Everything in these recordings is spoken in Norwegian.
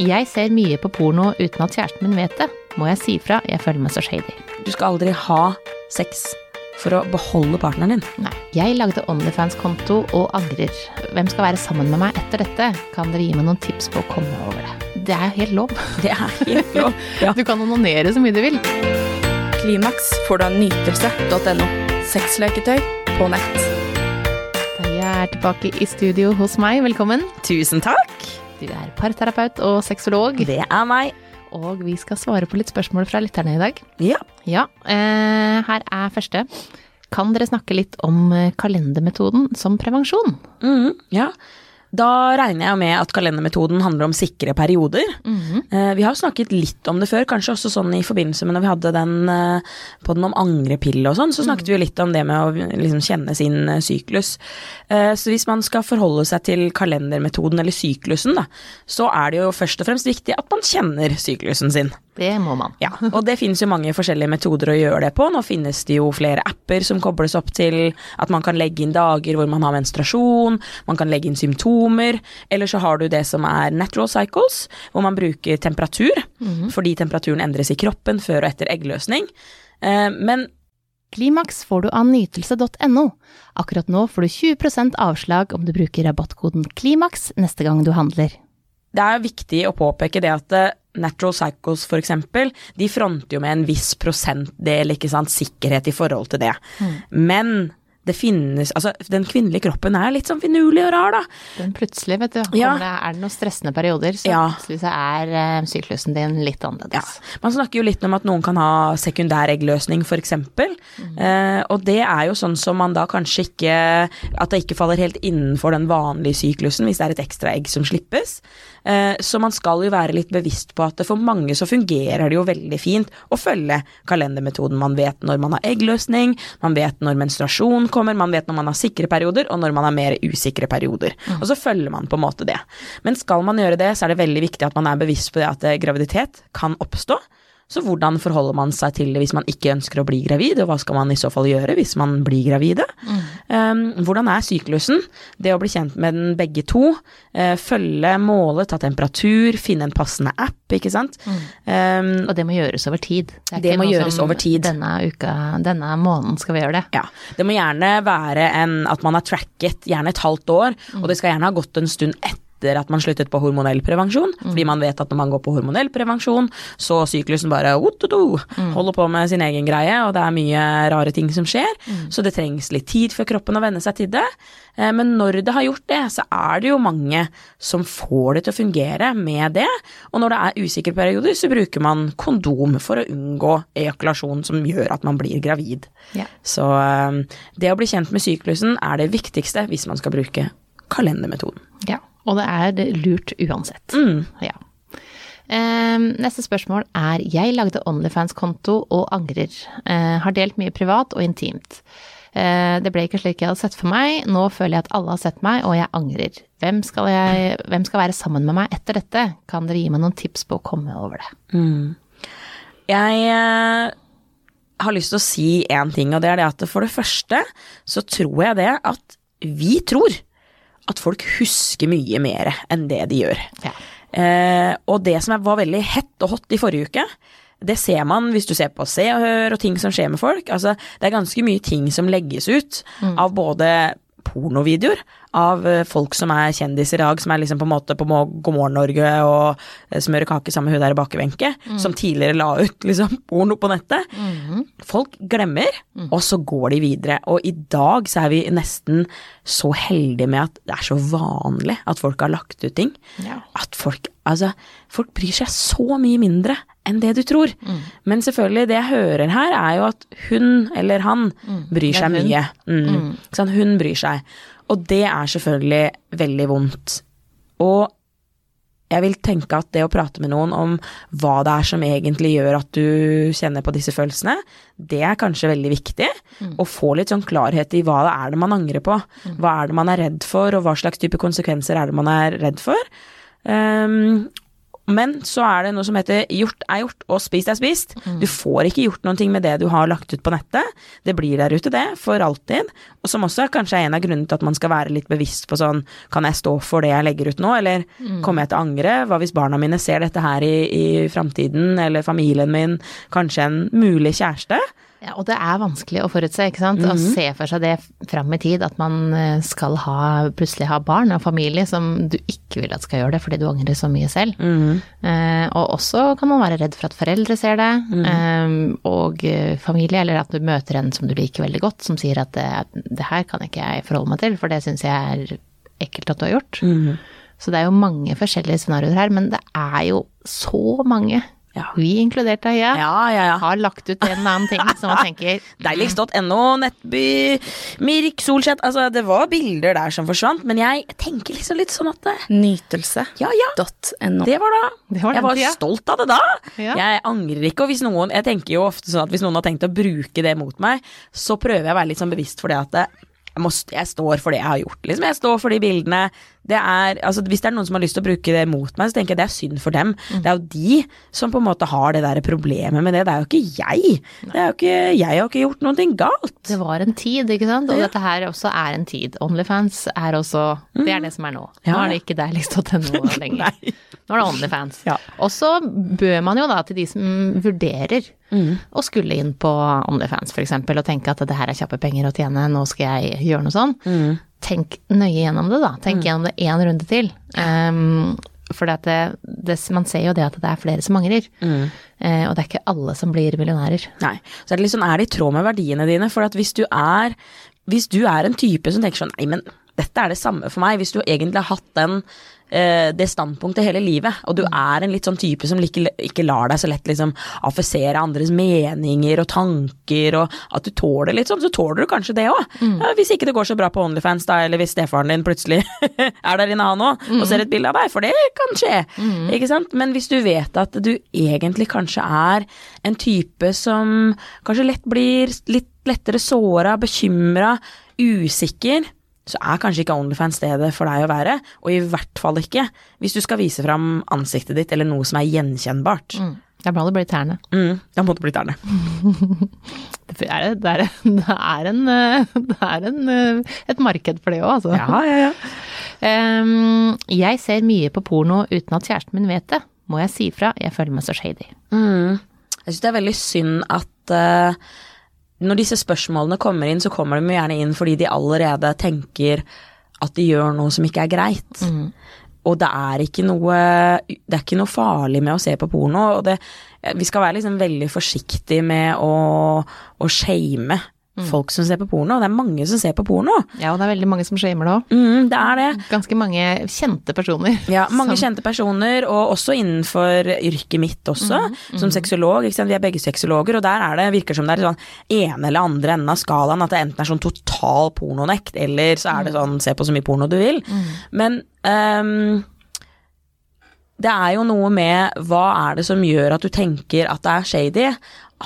Jeg ser mye på porno uten at kjæresten min vet det. Må jeg si fra? Jeg føler meg så shady. Du skal aldri ha sex for å beholde partneren din. Nei. Jeg lagde Onlyfans-konto og angrer. Hvem skal være sammen med meg etter dette? Kan dere gi meg noen tips på å komme over det? Det er helt lov. Det er helt lov. Ja. Du kan onanere så mye du vil. Klimaks får du av nytelse.no. Sexleketøy på nett. Jeg er tilbake i studio hos meg. Velkommen. Tusen takk. Du er parterapeut og sexolog. Det er meg. Og vi skal svare på litt spørsmål fra lytterne i dag. Ja. Ja, eh, her er første. Kan dere snakke litt om eh, kalendermetoden som prevensjon? Mhm, ja. Da regner jeg med at kalendermetoden handler om sikre perioder. Eh, Vi har snakket litt om det før, kanskje også sånn i forbindelse med når vi hadde den eh, på den om angrepille og sånn, så snakket vi jo litt om det med å liksom kjenne sin eh, syklus. Så hvis man skal forholde seg til kalendermetoden eller syklusen, da, så er det jo først og fremst viktig at man kjenner syklusen sin. Det må man. Ja, og det finnes jo mange forskjellige metoder å gjøre det på. Nå finnes det jo flere apper som kobles opp til at man kan legge inn dager hvor man har menstruasjon, man kan legge inn symptomer, eller så har du det som er natural cycles, hvor man bruker temperatur, fordi temperaturen endres i kroppen før og etter eggløsning. Eh, Men Klimaks får du av nytelse.no. Akkurat nå får du 20% avslag om du bruker rabattkoden KLIMAKS neste gang du handler. det er viktig å påpeke det at eh, Natural Cycles eksempel, de fronter jo med en viss prosentdel, ikke sant, sikkerhet i forhold til det. Men det finnes, altså den kvinnelige kroppen er litt sånn finurlig og rar da. Den plutselig, vet du, Ja. det, er det noen stressende perioder, så Ja. plutselig så er uh, syklusen din litt Ja. annerledes. Man snakker jo litt om at noen kan ha sekundær eggløsning, for eksempel, Uh, og det er jo sånn som man da kanskje ikke, at det ikke faller helt innenfor den vanlige syklusen hvis det er et ekstra egg som slippes. Uh, så man skal jo være litt bevisst på at for mange så fungerer det jo veldig fint å følge kalendermetoden. Man vet når man har eggløsning, man vet når menstruasjon kommer, man vet når man har sikre perioder og når man har mer usikre perioder. Og så følger man på en måte det. Men skal man gjøre det, så er det veldig viktig at man er bevisst på det at eh, graviditet kan oppstå. Så hvordan forholder man seg til det hvis man ikke ønsker å bli gravid, og hva skal man i så fall gjøre hvis man blir gravide? Um, hvordan er syklusen? Det å bli kjent med den begge to, uh, følge målet, ta temperatur, finne en passende app, ikke sant? Um, Og det må gjøres over tid. er Det ikke må noe gjøres som over tid. Denne uka, denne måneden skal vi gjøre det. Ja, det må gjerne være en, at man har tracket gjerne et halvt år, og det skal gjerne ha gått en stund etter at man sluttet på hormonell prevensjon, fordi man vet at når man går på hormonell prevensjon, så syklusen bare mm. holder på med sin egen greie, og det er mye rare ting som skjer, så det trengs litt tid for kroppen å venne seg til det. Eh, Men når det har gjort det, så er det jo mange som får det til å fungere med det, og når det er usikre perioder, så bruker man kondom for å unngå ejakulasjon som gjør at man blir gravid. Ja. Så eh, det å bli kjent med syklusen er det viktigste hvis man skal bruke kalendermetoden. Ja, og det er lurt uansett. Ja. Ehm, neste spørsmål er Jeg lagde Onlyfans-konto og angrer. Eh, har delt mye privat og intimt. Eh, det ble ikke slik jeg hadde sett for meg. Nå føler jeg at alle har sett meg, og jeg angrer. Hvem skal, jeg, hvem skal være sammen med meg etter dette? Kan dere gi meg noen tips på å komme over det? Jeg eh, har lyst til å si én ting, og det er det at for det første så tror jeg det at vi tror at folk husker mye mer enn det de gjør. Ja. Eh, og det som var veldig hett og hot i forrige uke, det ser man hvis du ser på Se og Hør og ting som skjer med folk. Altså, det er ganske mye ting som legges ut av både pornovideoer av eh, folk som er kjendiser i dag, som er liksom på en måte på God morgen Norge og eh, smører kake sammen med hun der i bakebenke, som tidligere la ut liksom porno på nettet. Folk glemmer, og så går de videre. Og i dag så er vi nesten så heldige med at det er så vanlig at folk har lagt ut ting. Ja. At folk Altså, folk bryr seg så mye mindre enn det du tror. Men selvfølgelig, det jeg hører her, er jo at hun eller han bryr seg mye. Mm. Sant? Hun bryr seg. Og det er selvfølgelig veldig vondt. Og jeg vil tenke at det å prate med noen om hva det er som egentlig gjør at du kjenner på disse følelsene, det er kanskje veldig viktig. Å få litt sånn klarhet i hva det er det man angrer på. Hva er det man er redd for, og hva slags type konsekvenser er det man er redd for. Um, Men så er det noe som heter gjort er gjort og spist er spist. Du får ikke gjort noen ting med det du har lagt ut på nettet. Det blir der ute, det, for alltid. Og som også kanskje er en av grunnene til at man skal være litt bevisst på sånn Kan jeg stå for det jeg legger ut nå, eller kommer jeg til å angre? Hva hvis barna mine ser dette her i, i framtiden, eller familien min, kanskje en mulig kjæreste? Ja, og det er vanskelig å forutse, ikke sant. Å Mhm. se for seg det fram i tid, at man eh, skal ha, plutselig ha barn og familie som du ikke vil at skal gjøre det fordi du angrer så mye selv. Mhm. Eh, og også kan man være redd for at foreldre ser det, Mhm. eh, og familie, eller at du møter en som du liker veldig godt, som sier at det, det her kan ikke jeg forholde meg til, for det syns jeg er ekkelt at du har gjort. Mhm. Så det er jo mange forskjellige scenarioer her, men det er jo så mange, Ja. vi inkludert Aya, Ja, ja, ja. har lagt ut en annen ting som man tenker Deiligst.no, Nettby, Mirk, Solseth Altså, det var bilder der som forsvant, men jeg tenker liksom litt sånn at det, Nytelse.no. Ja, ja. Det var da. Det var jeg var tida. stolt av det da. Ja. Jeg angrer ikke. Og hvis noen Jeg tenker jo ofte sånn at hvis noen har tenkt å bruke det mot meg, så prøver jeg å være litt sånn bevisst for det at det, jeg, må, jeg står for det jeg har gjort. Liksom. Jeg står for de bildene. Det er, altså, hvis det er noen som har lyst til å bruke det mot meg, så tenker jeg det er synd for dem. Det er jo de som på en måte har det der problemet med det. Det er jo ikke jeg. Det er jo ikke, jeg har ikke gjort noe galt. Det var en tid, ikke sant? Og Ja. dette her også er en tid. Onlyfans er også Det er det som er nå. Nå Ja. er det ikke deiligst.no lenger. Nei. Nå er det Onlyfans. Ja. Og så bør man jo da til de som vurderer å skulle inn på Onlyfans f.eks. og tenke at det her er kjappe penger å tjene, nå skal jeg gjøre noe sånn. Tenk nøye gjennom det, da. Tenk gjennom det én runde til. Um, for det, det, man ser jo det at det er flere som angrer. Eh, og det er ikke alle som blir millionærer. Nei. Så er det litt sånn, er det i tråd med verdiene dine? For at hvis du er Hvis du er en type som tenker sånn Nei, men dette er det samme for meg. Hvis du egentlig har hatt den eh, det standpunktet hele livet, og du er en litt sånn type som ikke, ikke lar deg så lett liksom affisere andres meninger og tanker, og at du tåler litt sånn, så tåler du kanskje det òg. hvis ikke det går så bra på Onlyfans, da, eller hvis stefaren din plutselig er der inne han òg, og ser et bilde av deg, for det kan skje. Ikke sant? Men hvis du vet at du egentlig kanskje er en type som kanskje lett blir litt lettere såra, bekymra, usikker, så er kanskje ikke Onlyfans stedet for deg å være, og i hvert fall ikke hvis du skal vise fram ansiktet ditt eller noe som er gjenkjennbart. Mm. Da må det bli tærne. Mm, da må du bli tærne. Det er, det er, det er, en, det er en, et marked for det òg, altså. Ja, ja, ja. Um, jeg ser mye på porno uten at kjæresten min vet det. Må jeg si fra? Jeg føler meg så shady. Mm. Jeg syns det er veldig synd at eh, når disse spørsmålene kommer inn, så kommer de gjerne inn fordi de allerede tenker at de gjør noe som ikke er greit. Og det er ikke noe Det er ikke noe farlig med å se på porno. Og det, vi skal være liksom veldig forsiktige med å, å shame folk som ser på porno. Det er mange som ser på porno. Ja, og det er veldig mange som shamer det òg. Mm, det er det. Ganske mange kjente personer. Ja, mange som- kjente personer, og også innenfor yrket mitt også, som sexolog. Ikke sant? Vi er begge sexologer, og der er det, virker som det er sånn ene eller andre enden av skalaen, at det enten er sånn total pornonekt, eller så er det sånn se på så mye porno du vil. Men um, det er jo noe med hva er det som gjør at du tenker at det er shady?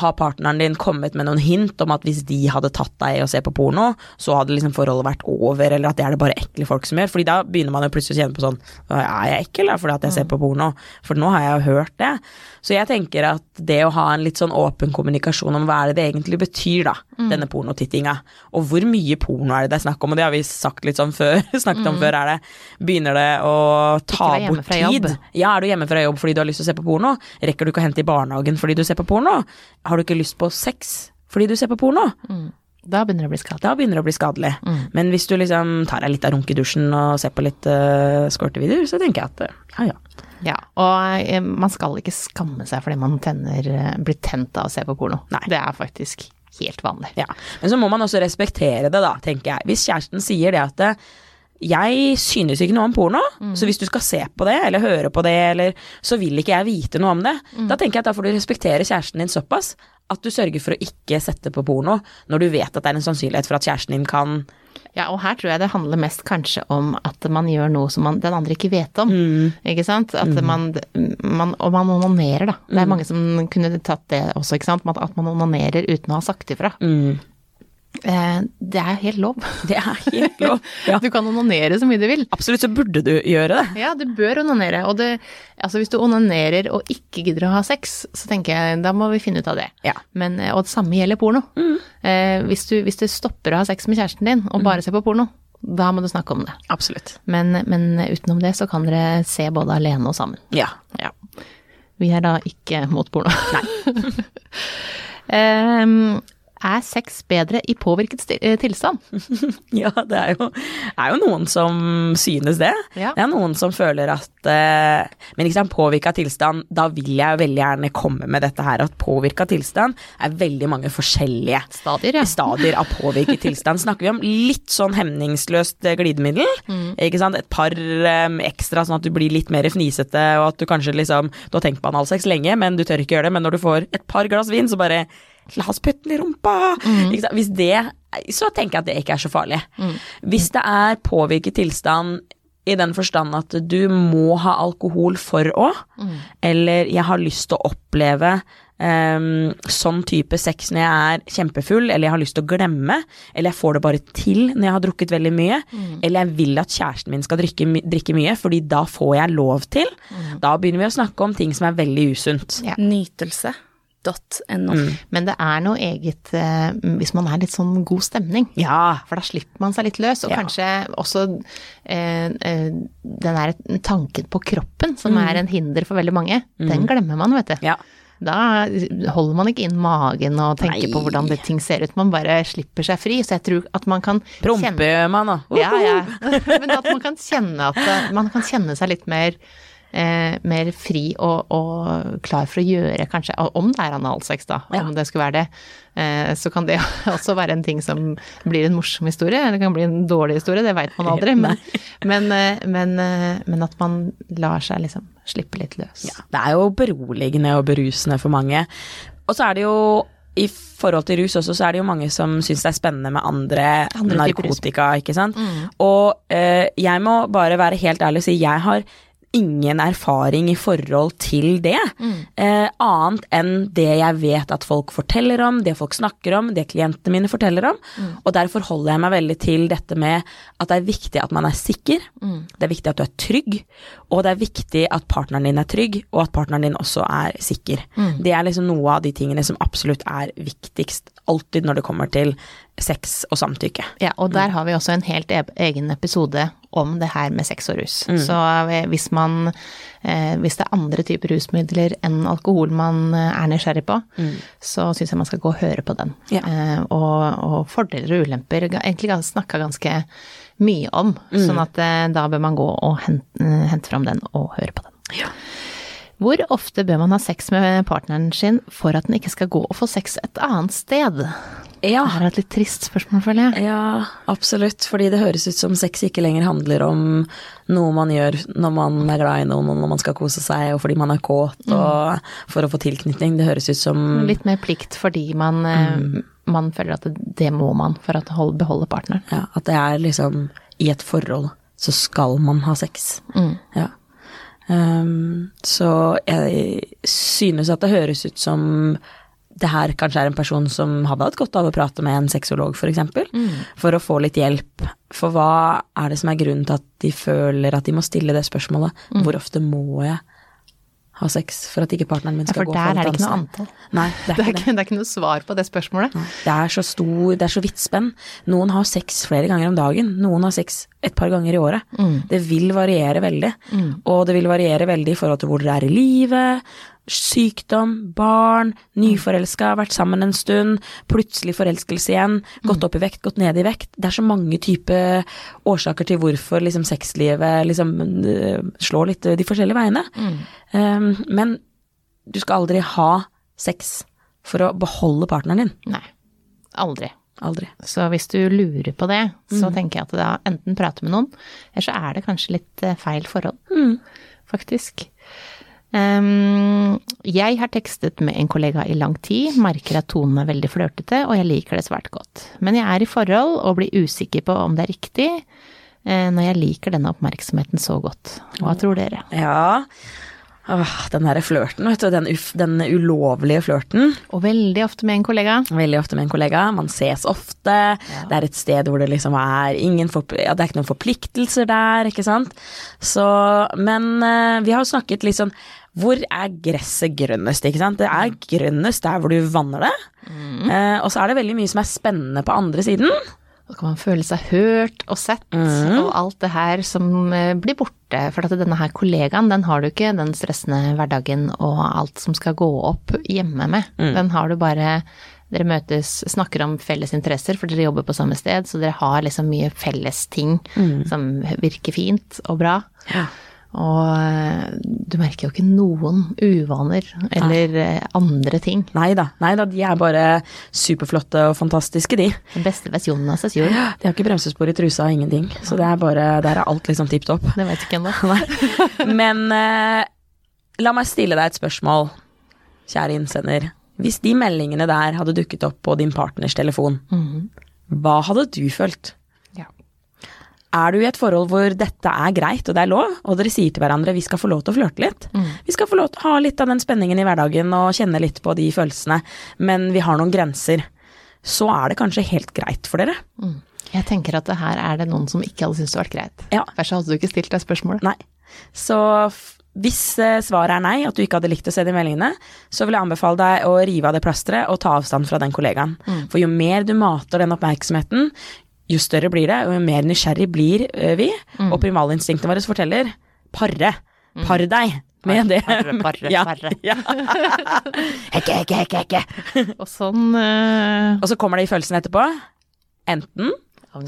Har partneren din kommet med noen hint om at hvis de hadde tatt deg i å se på porno, så hadde liksom forholdet vært over, eller at det er det bare ekle folk som gjør? Fordi da begynner man jo plutselig å kjenne på sånn Er jeg ekkel da, fordi at jeg ser på porno? For nå har jeg jo hørt det. Så jeg tenker at det å ha en litt sånn åpen kommunikasjon om hva er det det egentlig betyr, da, denne pornotittinga, og hvor mye porno er det det er snakk om, og det har vi sagt litt sånn før, snakket om før, er det Begynner det å ta bort tid? Ja, er du hjemme fra jobb fordi du har lyst til å se på porno? Rekker du ikke å hente i barnehagen fordi du ser på porno? Har du ikke lyst på sex fordi du ser på porno? Da begynner det å bli skadelig. Da begynner det å bli skadelig. Men hvis du liksom tar deg litt av runk i dusjen og ser på litt uh, squirtevideoer, så tenker jeg at uh, ja ja. Ja, og eh, man skal ikke skamme seg fordi man tenner, eh, blir tent av å se på porno. Nei. Det er faktisk helt vanlig. Ja, Men så må man også respektere det, da, tenker jeg. Hvis kjæresten sier det at eh, jeg synes ikke noe om porno, så hvis du skal se på det, eller høre på det, eller så vil ikke jeg vite noe om det, da tenker jeg at da får du respektere kjæresten din såpass at du sørger for å ikke sette på porno når du vet at det er en sannsynlighet for at kjæresten din kan Ja, og her tror jeg det handler mest kanskje om at man gjør noe som man, den andre ikke vet om. Ikke sant? At man, man Og man onanerer, da. Det er mange som kunne tatt det også, ikke sant. At man onanerer uten å ha sagt ifra. Eh, det er helt lov. Det er helt lov. Ja. Du kan onanere så mye du vil. Absolutt, så burde du gjøre det. Ja, du bør onanere. Og det, altså hvis du onanerer og ikke gidder å ha sex, så tenker jeg da må vi finne ut av det. Ja. Men, eh, og det samme gjelder porno. Eh, hvis, du, hvis du stopper å ha sex med kjæresten din og bare ser på porno, da må du snakke om det. Absolutt. Men, men utenom det så kan dere se både alene og sammen. Ja. Ja. Vi er da ikke mot porno. Nei. Em, er sex bedre i påvirket eh, tilstand? Ja, det er jo, er jo noen som synes det. Ja. Det er noen som føler at eh, Men ikke sant, påvirka tilstand, da vil jeg veldig gjerne komme med dette her at påvirka tilstand er veldig mange forskjellige Stadier, ja. stadier av påvirket tilstand. Snakker vi om litt sånn hemningsløst glidemiddel, glidemiddel, ikke sant, et par eh, ekstra sånn at du blir litt mer fnisete, og at du kanskje liksom Du har tenkt på analsex lenge, men du tør ikke gjøre det, men når du får et par glass vin, så bare La oss putte den i rumpa! Ikke sant? Hvis det Så tenker jeg at det ikke er så farlig. Hvis det er påvirket tilstand i den forstand at du må ha alkohol for å, eller jeg har lyst til å oppleve um, sånn type sex når jeg er kjempefull, eller jeg har lyst til å glemme, eller jeg får det bare til når jeg har drukket veldig mye, eller jeg vil at kjæresten min skal drikke, drikke mye, fordi da får jeg lov til, da begynner vi å snakke om ting som er veldig usunt. Ja. Nytelse.no. Men det er noe eget eh, hvis man er litt sånn god stemning. Ja. For da slipper man seg litt løs, og Ja. kanskje også eh, eh, den der tanken på kroppen, som er en hinder for veldig mange, den glemmer man, vet du. Ja. Da holder man ikke inn magen og tenker på hvordan det ting ser ut, man bare slipper seg fri. Så jeg tror at man kan kjenne Promper man, da. Ja, ja. Men at man kan kjenne at man kan kjenne seg litt mer eh, mer fri og, og klar for å gjøre, kanskje, om det er analsex, da, Ja. om det skulle være det, eh, så kan det også være en ting som blir en morsom historie, eller kan bli en dårlig historie, det veit man aldri, men, men, eh, men, eh, men at man lar seg liksom slippe litt løs. Ja, det er jo beroligende og berusende for mange. Og så er det jo i forhold til rus også, så er det jo mange som syns det er spennende med andre, Andre narkotika, ikke sant. Og eh, jeg må bare være helt ærlig og si jeg har ingen erfaring i forhold til det. Eh, annet enn det jeg vet at folk forteller om, det folk snakker om, det klientene mine forteller om. Og derfor holder jeg meg veldig til dette med at det er viktig at man er sikker. Det er viktig at du er trygg, og det er viktig at partneren din er trygg, og at partneren din også er sikker. Det er liksom noe av de tingene som absolutt er viktigst alltid når det kommer til sex og samtykke. Ja, og der har vi også en helt e- egen episode om det her med sex og rus. Så eh, hvis man eh, Hvis det er andre typer rusmidler enn alkohol man eh, er nysgjerrig på, så syns jeg man skal gå og høre på den. Ja. Og, og fordeler og ulemper egentlig snakka ganske mye om, sånn at da bør man gå og hente, hente fram den og høre på den. Hvor ofte bør man ha sex med partneren sin for at den ikke skal gå og få sex et annet sted? Ja. Det er et litt trist spørsmål, føler jeg. Ja, absolutt. Fordi det høres ut som sex ikke lenger handler om noe man gjør når man er glad i noen, og når man skal kose seg, og fordi man er kåt, og for å få tilknytning. Det høres ut som Litt mer plikt fordi man, mm. man føler at det, det må man for å beholde partneren. ja, at det er liksom I et forhold så skal man ha sex. Ja. Um, så jeg synes at det høres ut som det her kanskje er en person som hadde hatt godt av å prate med en sexolog, f.eks. For, eksempel, for å få litt hjelp. For hva er det som er grunnen til at de føler at de må stille det spørsmålet? Hvor ofte må jeg ha sex for at ikke partneren min Ja, gå for der er det ikke noe antall. Nei, det er Det er ikke det. det er ikke noe svar på det spørsmålet. Det er så stor, det er så vidt spenn. Noen har sex flere ganger om dagen, noen har sex et par ganger i året. Det vil variere veldig. Og det vil variere veldig i forhold til hvor dere er i livet, sykdom, barn, nyforelska, vært sammen en stund, plutselig forelskelse igjen, gått opp i vekt, gått ned i vekt. Det er så mange typer årsaker til hvorfor liksom sexlivet liksom øh, slår litt de forskjellige veiene. Um, men du skal aldri ha sex for å beholde partneren din. Nei. Aldri. Aldri. Så hvis du lurer på det, så tenker jeg at da enten prate med noen, eller så er det kanskje litt eh, feil forhold, faktisk. Um, jeg har tekstet med en kollega i lang tid, merker at tonen er veldig flørtete, og jeg liker det svært godt. Men jeg er i forhold og blir usikker på om det er riktig, eh, når jeg liker denne oppmerksomheten så godt. Hva tror dere? Ja. Åh, den derre flørten, vet du. Den, den ulovlige flørten. Og veldig ofte med en kollega. Veldig ofte med en kollega. Man ses ofte. Det er et sted hvor det liksom er ingen for, ja, Det er ikke noen forpliktelser der, ikke sant. Så Men eh, vi har jo snakket litt sånn Hvor er gresset grønnest, ikke sant? Det er grønnest der hvor du vanner det. Eh, og så er det veldig mye som er spennende på andre siden. Da kan man føle seg hørt og sett, og alt det her som eh, blir borte. For at denne her kollegaen, den har du ikke den stressende hverdagen og alt som skal gå opp hjemme med. Den har du bare Dere møtes, snakker om felles interesser, for dere jobber på samme sted, så dere har liksom mye felles ting som virker fint og bra. Og eh, du merker jo ikke noen uvaner eller Nei. andre ting. Nei da, de er bare superflotte og fantastiske, de. Den beste versjonen av seg sjøl. De har ikke bremsespor i trusa og ingenting, så det er bare, der er alt liksom tipp topp. Det vet ikke ennå. Men eh, la meg stille deg et spørsmål, kjære innsender. Hvis de meldingene der hadde dukket opp på din partners telefon, hva hadde du følt? Er du i et forhold hvor dette er greit og det er lov, og dere sier til hverandre vi skal få lov til å flørte litt, vi skal få lov til å ha litt av den spenningen i hverdagen og kjenne litt på de følelsene, men vi har noen grenser, så er det kanskje helt greit for dere. Jeg tenker at her er det noen som ikke hadde syntes det vært greit. Ja. Ellers hadde du ikke stilt deg spørsmålet. Nei. Så hvis eh, svaret er nei, at du ikke hadde likt å se de meldingene, så vil jeg anbefale deg å rive av det plasteret og ta avstand fra den kollegaen. For jo mer du mater den oppmerksomheten, jo større blir det, og jo mer nysgjerrig blir vi. vi. Og primalinstinktet vårt forteller parre. Par deg med det. Parre, parre, ja, parre. Ja. hekke, hekke, hekke, hekke. Og sånn uh... Og så kommer det i følelsen etterpå. Enten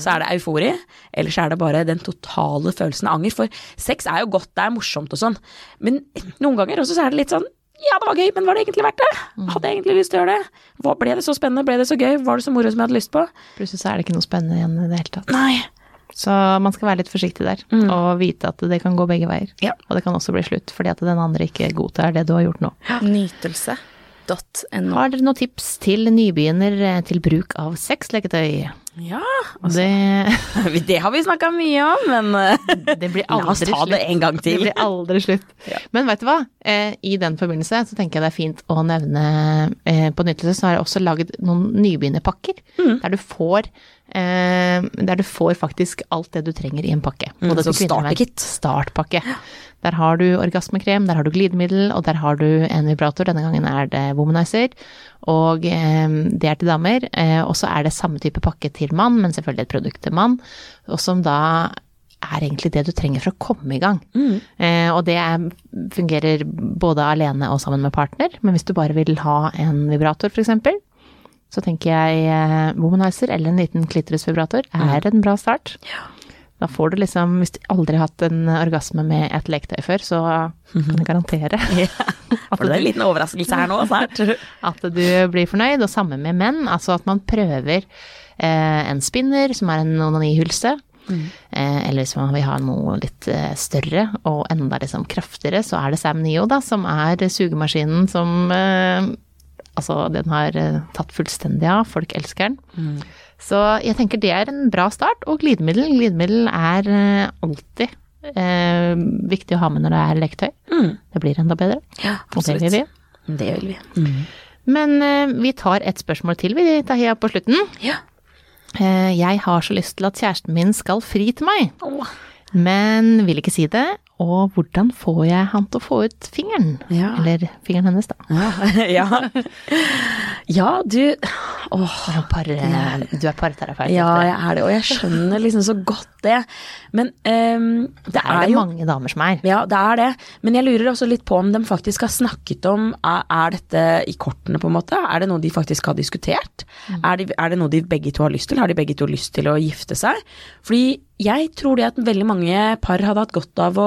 så er det eufori, eller så er det bare den totale følelsen av anger. For sex er jo godt, det er morsomt og sånn, men noen ganger også så er det litt sånn ja, det var gøy, men var det egentlig verdt det? Hadde jeg egentlig lyst til å gjøre det? Hva, ble det så spennende? Ble det så gøy? Var det så moro som jeg hadde lyst på? Plutselig så er det ikke noe spennende igjen i det hele tatt. Nei. Så man skal være litt forsiktig der, og vite at det kan gå begge veier. Ja. Og det kan også bli slutt, fordi at den andre ikke godtar det du har gjort nå. Nytelse.no. Har dere noen tips til nybegynner eh, til bruk av sexleketøy? Ja, Det, det har vi snakka mye om, men eh, det blir la oss aldri ta det en gang til. Det blir aldri slutt. Men vet du hva? Eh, I den forbindelse så tenker jeg det er fint å nevne eh, På nyttelse, så har jeg også laget noen nybegynnerpakker. Mm. Der du får Der du får faktisk alt det du trenger i en pakke. Mm, så starterkit. Startpakke. Der har du orgasmekrem, der har du glidemiddel, og der har du en vibrator. Denne gangen er det Womanizer. Og eh, det er til damer. Eh, og så er det samme type pakke til mann, men selvfølgelig et produkt til mann. Og som da er egentlig det du trenger for å komme i gang. Eh, og det er, fungerer både alene og sammen med partner. Men hvis du bare vil ha en vibrator, f.eks., så tenker jeg eh, Womanizer eller en liten klitorisvibrator er en bra start. Da får du liksom, hvis du aldri har hatt en orgasme med et leketøy før, så kan jeg garantere ja. For det er en liten overraskelse her nå, snart. at du blir fornøyd. Og samme med menn, altså at man prøver eh, en spinner, som er en onanihylse. Eh, eller hvis man vil ha noe litt eh, større og enda liksom kraftigere, så er det Sam Neo, da, som er sugemaskinen som eh, Altså, den har eh, tatt fullstendig av. Folk elsker den. Så jeg tenker det er en bra start. Og glidemiddel. Glidemiddel er eh, alltid eh, viktig å ha med når det er leketøy. Det blir enda bedre. Ja, absolutt. det vil vi. Det vil vi. Men eh, vi tar et spørsmål til, vi, Tahia, på slutten. Ja. Eh, jeg har så lyst til at kjæresten min skal fri til meg, men vil ikke si det. Og hvordan får jeg han til å få ut fingeren? Ja. Eller fingeren hennes, da. Ja. ja. Ja, du Åh. Par, du er parterapeut. Ja, jeg er det, og jeg skjønner liksom så godt det. Men um, det det er er det jo mange damer som er. Ja, det er det. Men jeg lurer også litt på om de faktisk har snakket om Er, er dette i kortene, på en måte? Er det noe de faktisk har diskutert? Er, det, er det noe de begge to har lyst til? Har de begge to lyst til å gifte seg? Fordi jeg tror det at veldig mange par hadde hatt godt av å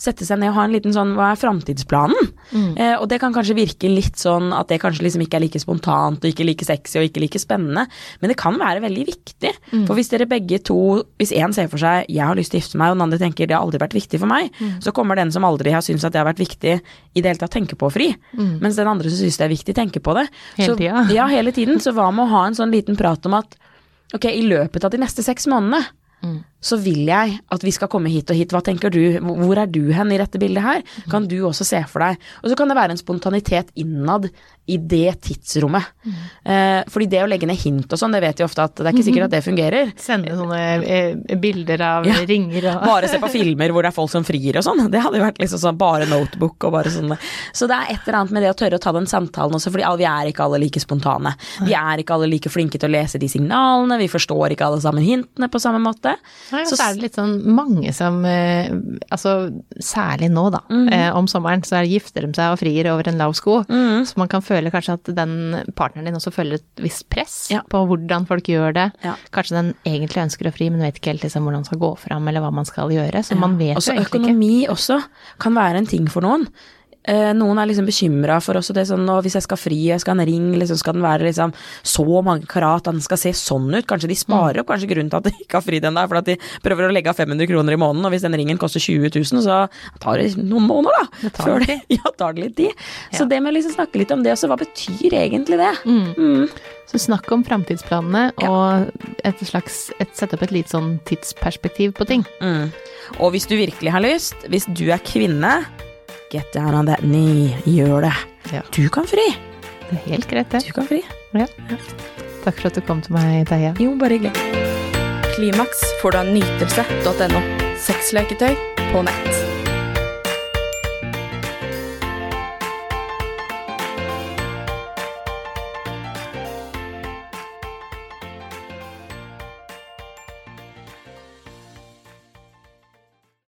sette seg ned og ha en liten sånn Hva er framtidsplanen? Eh, og det kan kanskje virke litt sånn at det kanskje liksom ikke er like spontant og ikke like sexy og ikke like spennende, men det kan være veldig viktig. For hvis dere begge to Hvis én ser for seg 'jeg har lyst til å gifte meg', og den andre tenker 'det har aldri vært viktig for meg', så kommer den som aldri har syntes at det har vært viktig, i det hele tatt tenke på fri. Mens den andre som syns det er viktig, tenker på det. Hele tida. Ja, hele tiden. Så hva med å ha en sånn liten prat om at ok, i løpet av de neste seks månedene så vil jeg at vi skal komme hit og hit. Hva tenker du? Hvor er du hen i dette bildet her? Kan du også se for deg? Og så kan det være en spontanitet innad i det tidsrommet. Eh, fordi det å legge ned hint og sånn, det vet vi ofte at det er ikke sikkert at det fungerer. Sende sånne eh, bilder av Ja. ringer og Bare se på filmer hvor det er folk som frir og sånn. Det hadde jo vært liksom sånn bare notebook og bare sånn. Så det er et eller annet med det å tørre å ta den samtalen også, fordi vi er ikke alle like spontane. Vi er ikke alle like flinke til å lese de signalene, vi forstår ikke alle sammen hintene på samme måte. Nei, så, så er det litt sånn mange som eh, Altså særlig nå, da. Mhm. Eh, om sommeren så er gifter de seg og frier over en lav sko. Mhm. Så man kan føle kanskje at den partneren din også føler et visst press Ja. på hvordan folk gjør det. Ja. Kanskje den egentlig ønsker å fri, men vet ikke helt liksom, hvordan man skal gå fram, eller hva man skal gjøre. Så man vet jo egentlig ikke. Også økonomi også kan være en ting for noen. Eh, noen er liksom bekymra for også det sånn, hvis jeg skal fri, jeg skal ha en ring, liksom skal den være liksom så mange karat, at den skal se sånn ut. Kanskje de sparer opp, kanskje grunnen til at de ikke har fridd ennå, er for at de prøver å legge av 500 kroner i måneden, og hvis den ringen koster 20 000, så tar det noen måneder, da. Det tar det, ja, tar det litt tid. Så det med å liksom snakke litt om det også, hva betyr egentlig det? Mm. Så snakk om framtidsplanene, Ja. og et slags, et, sette opp et litt sånn tidsperspektiv på ting. Mm. Og hvis du virkelig har lyst, hvis du er kvinne, get down on that knee, gjør det. Ja. Du kan fri. Det er helt greit, det. Du kan fri. Ja. Takk for at du kom til meg, Terje. Jo, bare hyggelig. Klimaks får du av nytelse.no. Sexleketøy på nett.